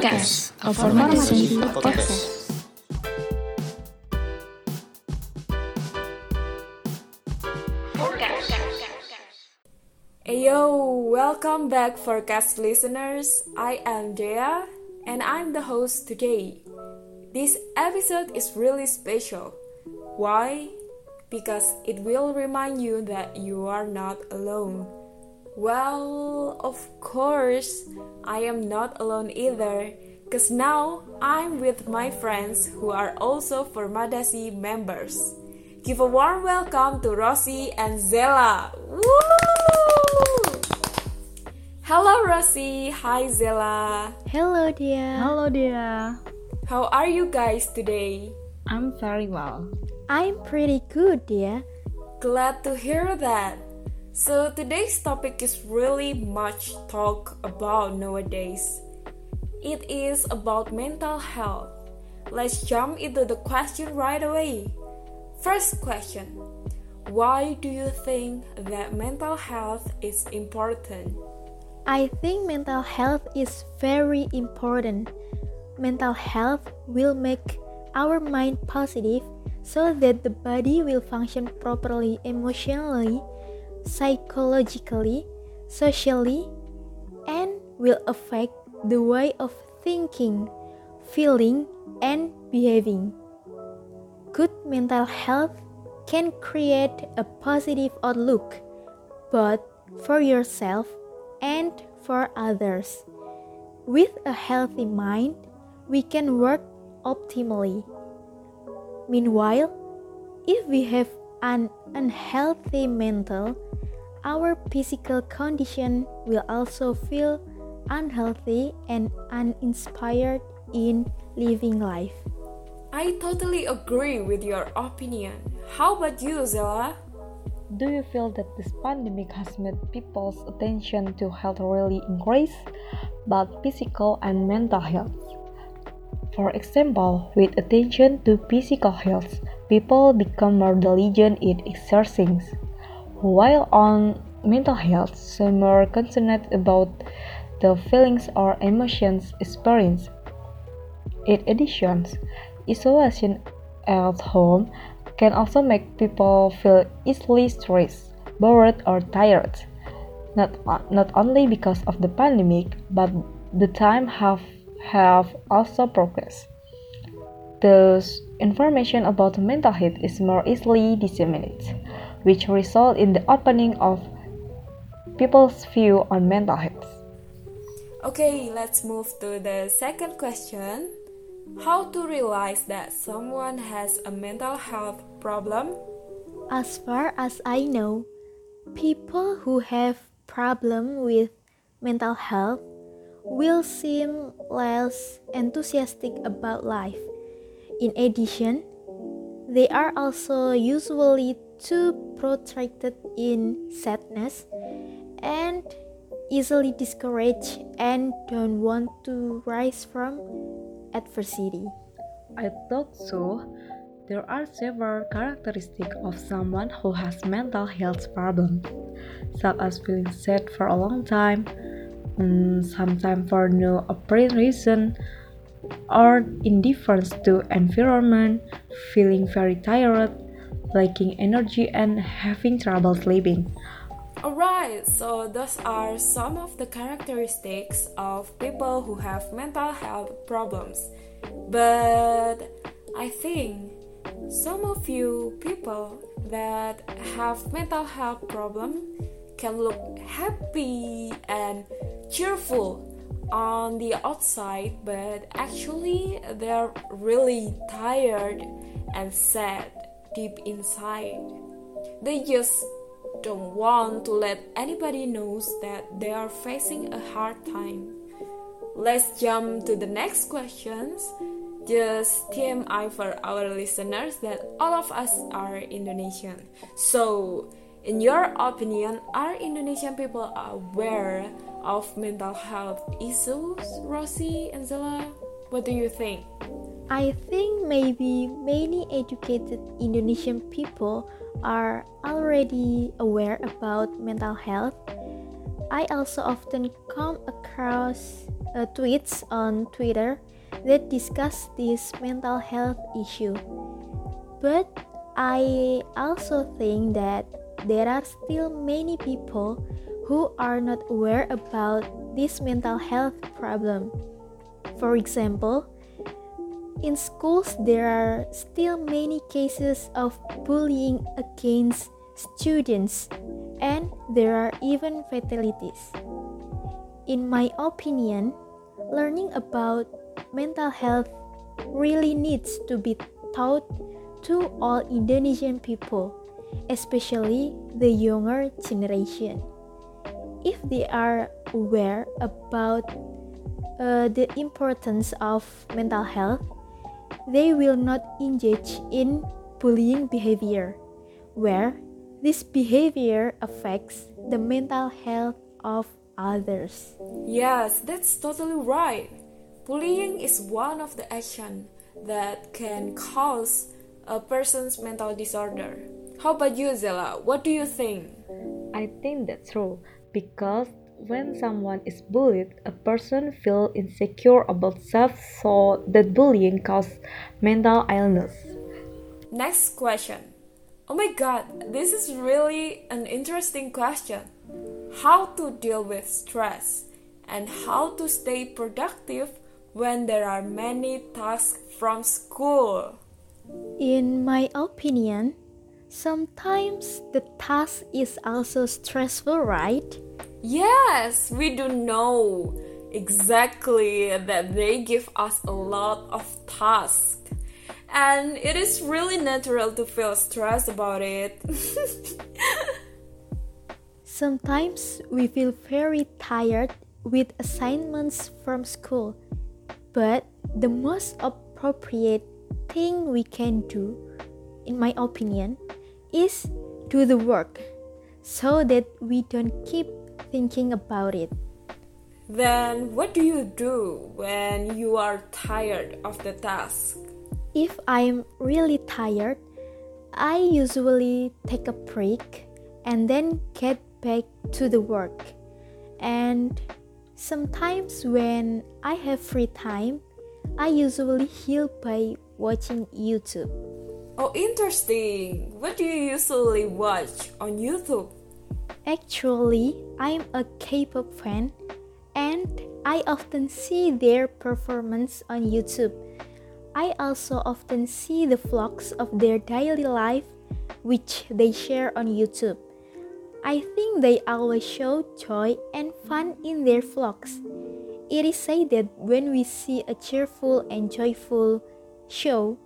Forecast, a formasi podcast. Yo, welcome back Forecast listeners. I am Dea and I'm the host today. This episode is really special. Why? Because it will remind you that you are not alone. Well, of course, I am not alone either, because now I'm with my friends who are also Formadasi members. Give a warm welcome to Rossi and Zella. Woo! Hello, Rossi. Hi, Zella. Hello, dear. Hello, dear. How are you guys today? I'm very well. I'm pretty good, dear. Glad to hear that. So today's topic is really much talk about nowadays. It is about mental health. Let's jump into the question right away. First question. Why do you think that mental health is important? I think mental health is very important. Mental health will make our mind positive so that the body will function properly emotionally psychologically, socially, and will affect the way of thinking, feeling, and behaving. Good mental health can create a positive outlook, both for yourself and for others. With a healthy mind, we can work optimally. Meanwhile, if we have an unhealthy mental, our physical condition will also feel unhealthy and uninspired in living life. I totally agree with your opinion. How about you, Zella? Do you feel that this pandemic has made people's attention to health really increase, both physical and mental health? For example, with attention to physical health, people become more diligent in exercising, while on mental health, some are concerned about the feelings or emotions experienced. In addition, isolation at home can also make people feel easily stressed, bored, or tired. Not, not only because of the pandemic, but the time have, have also progressed. Thus, information about mental health is more easily disseminated, which result in the opening of people's view on mental health. Okay, let's move to the second question. How to realize that someone has a mental health problem? As far as I know, people who have problem with mental health will seem less enthusiastic about life in addition, they are also usually too protracted in sadness and easily discouraged and don't want to rise from adversity. I thought so. There are several characteristics of someone who has mental health problems, such as feeling sad for a long time, um, sometimes for no apparent reason, or indifference to environment, feeling very tired, lacking energy, and having trouble sleeping. Alright, so those are some of the characteristics of people who have mental health problems. But I think some of you people that have mental health problem can look happy and cheerful on the outside, but actually they're really tired and sad deep inside. They just don't want to let anybody knows that they are facing a hard time. Let's jump to the next questions. Just TMI for our listeners that all of us are Indonesian. So, in your opinion, are Indonesian people aware of mental health issues, Rosie and Zella? What do you think? I think maybe many educated Indonesian people are already aware about mental health. I also often come across uh, tweets on Twitter that discuss this mental health issue. But I also think that there are still many people who are not aware about this mental health problem. For example, in schools, there are still many cases of bullying against students, and there are even fatalities. In my opinion, learning about mental health really needs to be taught to all Indonesian people, especially the younger generation. If they are aware about uh, the importance of mental health, they will not engage in bullying behavior, where this behavior affects the mental health of others. Yes, that's totally right. Bullying is one of the actions that can cause a person's mental disorder. How about you, Zella? What do you think? I think that's true because when someone is bullied, a person feels insecure about self, so that bullying causes mental illness. Next question. Oh my god, this is really an interesting question. How to deal with stress and how to stay productive when there are many tasks from school. In my opinion, sometimes the task is also stressful, right? Yes, we do know exactly that they give us a lot of tasks. And it is really natural to feel stressed about it. Sometimes we feel very tired with assignments from school, but the most appropriate thing we can do, in my opinion, is do the work so that we don't keep thinking about it. Then, what do you do when you are tired of the task? If I'm really tired, I usually take a break and then get back to the work. And sometimes when I have free time, I usually heal by watching YouTube. Oh, interesting. What do you usually watch on YouTube? Actually, I'm a K-pop fan and I often see their performance on YouTube. I also often see the vlogs of their daily life which they share on YouTube. I think they always show joy and fun in their vlogs. It is said that when we see a cheerful and joyful show,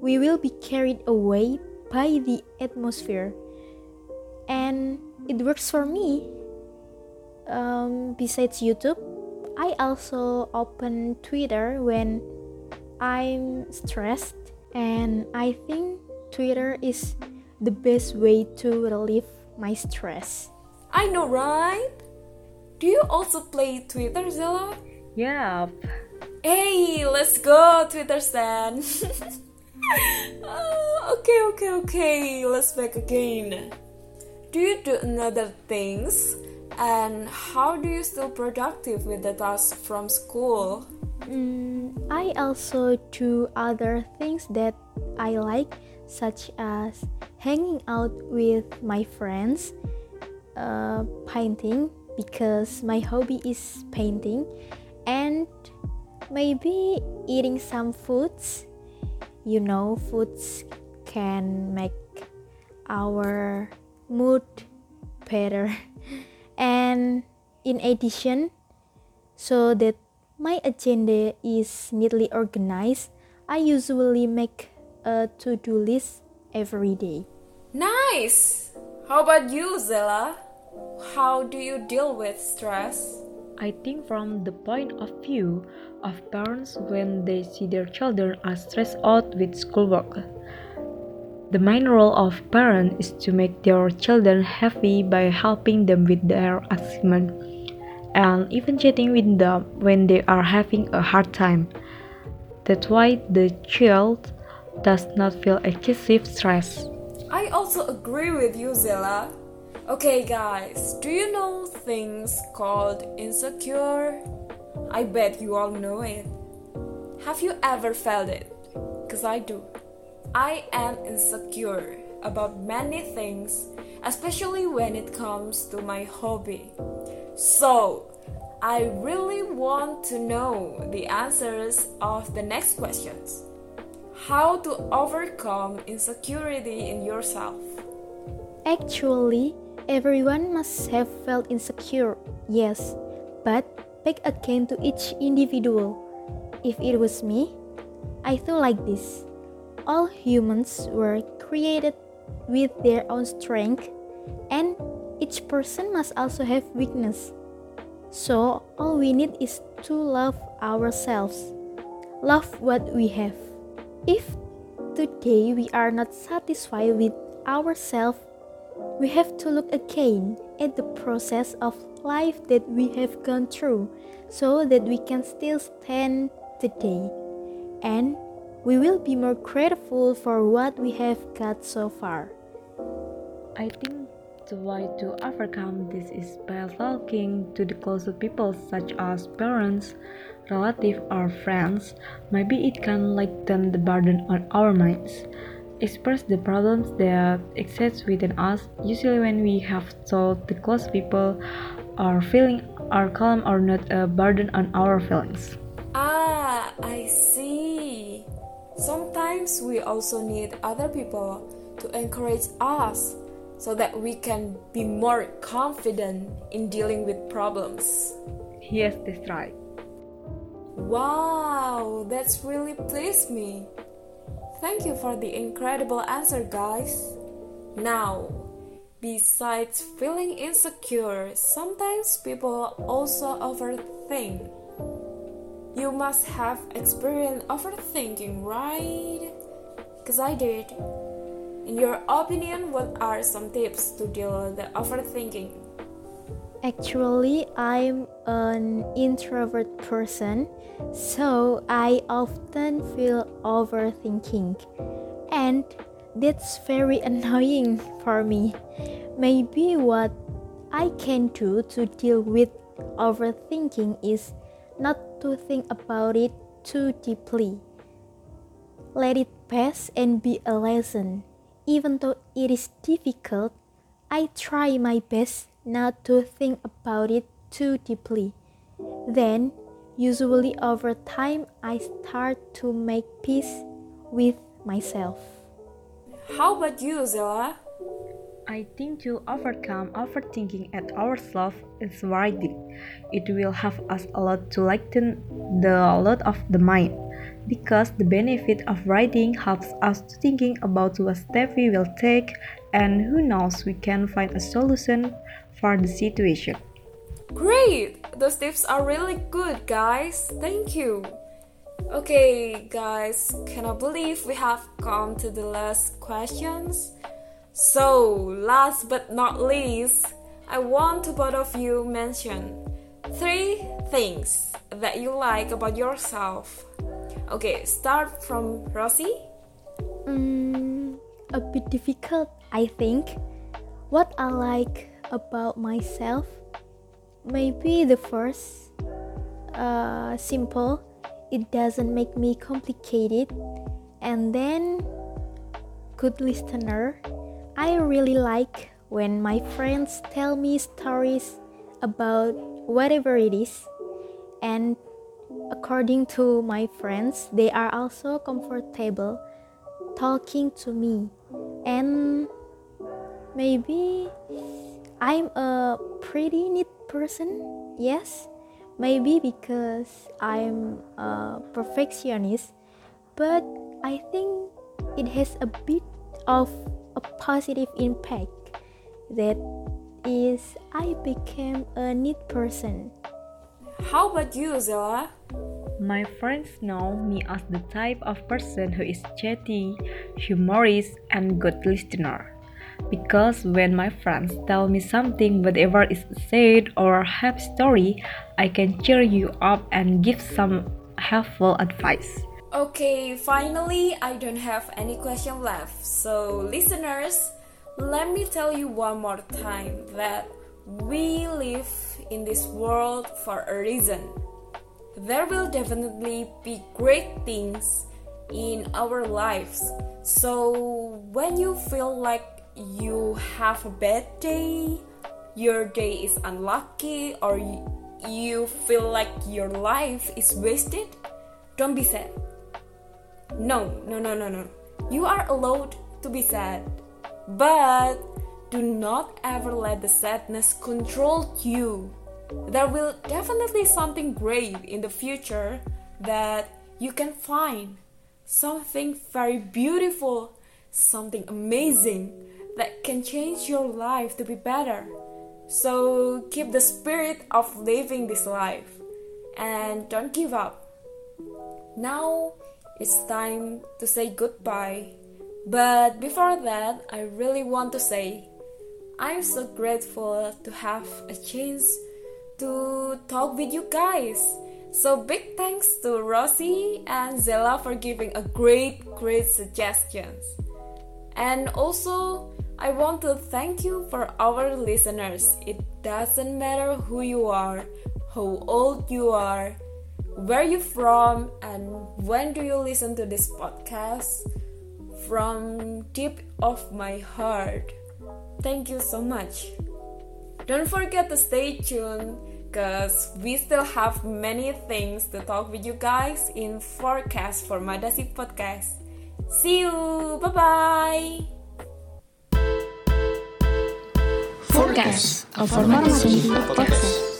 we will be carried away by the atmosphere. And it works for me. Um, besides YouTube, I also open Twitter when I'm stressed, and I think Twitter is the best way to relieve my stress. I know, right? Do you also play Twitter, Zella? Yeah. Hey, let's go, Twitter Stan. oh, okay, okay, okay. Let's back again. Do you do another things? And how do you still productive with the tasks from school? Mm, I also do other things that I like, such as hanging out with my friends, uh, painting because my hobby is painting, and maybe eating some foods. You know, foods can make our mood better. And in addition, so that my agenda is neatly organized, I usually make a to do list every day. Nice! How about you, Zella? How do you deal with stress? I think from the point of view of parents when they see their children are stressed out with schoolwork. The main role of parents is to make their children happy by helping them with their achievement and even chatting with them when they are having a hard time. That's why the child does not feel excessive stress. I also agree with you, Zella. Okay, guys, do you know things called insecure? I bet you all know it. Have you ever felt it? Because I do. I am insecure about many things, especially when it comes to my hobby. So, I really want to know the answers of the next questions. How to overcome insecurity in yourself? Actually, everyone must have felt insecure, yes, but back again to each individual. If it was me, I feel like this. All humans were created with their own strength, and each person must also have weakness. So, all we need is to love ourselves. Love what we have. If today we are not satisfied with ourselves, we have to look again at the process of life that we have gone through so that we can still stand today. And we will be more grateful for what we have got so far. I think the way to overcome this is by talking to the closer people such as parents, relatives, or friends. Maybe it can lighten the burden on our minds. Express the problems that exist within us. Usually, when we have told the close people our feeling are calm or not a burden on our feelings. Ah, I see. Sometimes we also need other people to encourage us so that we can be more confident in dealing with problems. Yes, that's right. Wow, that's really pleased me. Thank you for the incredible answer, guys. Now, besides feeling insecure, sometimes people also overthink. You must have experienced overthinking, right? Because I did. In your opinion, what are some tips to deal with the overthinking? Actually, I'm an introvert person, so I often feel overthinking. And that's very annoying for me. Maybe what I can do to deal with overthinking is not to think about it too deeply. Let it pass and be a lesson. Even though it is difficult, I try my best not to think about it too deeply. Then, usually over time, I start to make peace with myself. How about you, Zella? I think to overcome overthinking at ourselves is writing. It will help us a lot to lighten the load of the mind because the benefit of writing helps us to thinking about what step we will take and who knows we can find a solution for the situation. Great! Those tips are really good, guys. Thank you. Okay, guys, can I believe we have come to the last questions? So, last but not least, I want to both of you mention three things that you like about yourself. Okay, start from Rosie. Mm, a bit difficult, I think. What I like about myself, maybe the first, uh, simple. It doesn't make me complicated, and then good listener I really like when my friends tell me stories about whatever it is, and according to my friends, they are also comfortable talking to me, and maybe I'm a pretty neat person, yes, maybe because I'm a perfectionist, but I think it has a bit of a positive impact. That is, I became a neat person. How about you, Zella? My friends know me as the type of person who is chatty, humorous, and good listener. Because when my friends tell me something, whatever is said or happy story, I can cheer you up and give some helpful advice. Okay, finally, I don't have any question left. So, listeners, let me tell you one more time that we live in this world for a reason. there will definitely be great things in our lives. So when you feel like you have a bad day, your day is unlucky, or you feel like your life is wasted, don't be sad. No, no, no, no, no. You are allowed to be sad. But do not ever let the sadness control you. There will definitely something great in the future that you can find. Something very beautiful, something amazing that can change your life to be better. So keep the spirit of living this life and don't give up. Now it's time to say goodbye. But before that, I really want to say I'm so grateful to have a chance to talk with you guys. So big thanks to Rosie and Zella for giving a great, great suggestions. And also, I want to thank you for our listeners. It doesn't matter who you are, how old you are, where you from, and when do you listen to this podcast. From deep of my heart, thank you so much. Don't forget to stay tuned because we still have many things to talk with you guys in forecast for Madasi podcast. See you. Bye bye. Forecast of Formasi Podcast.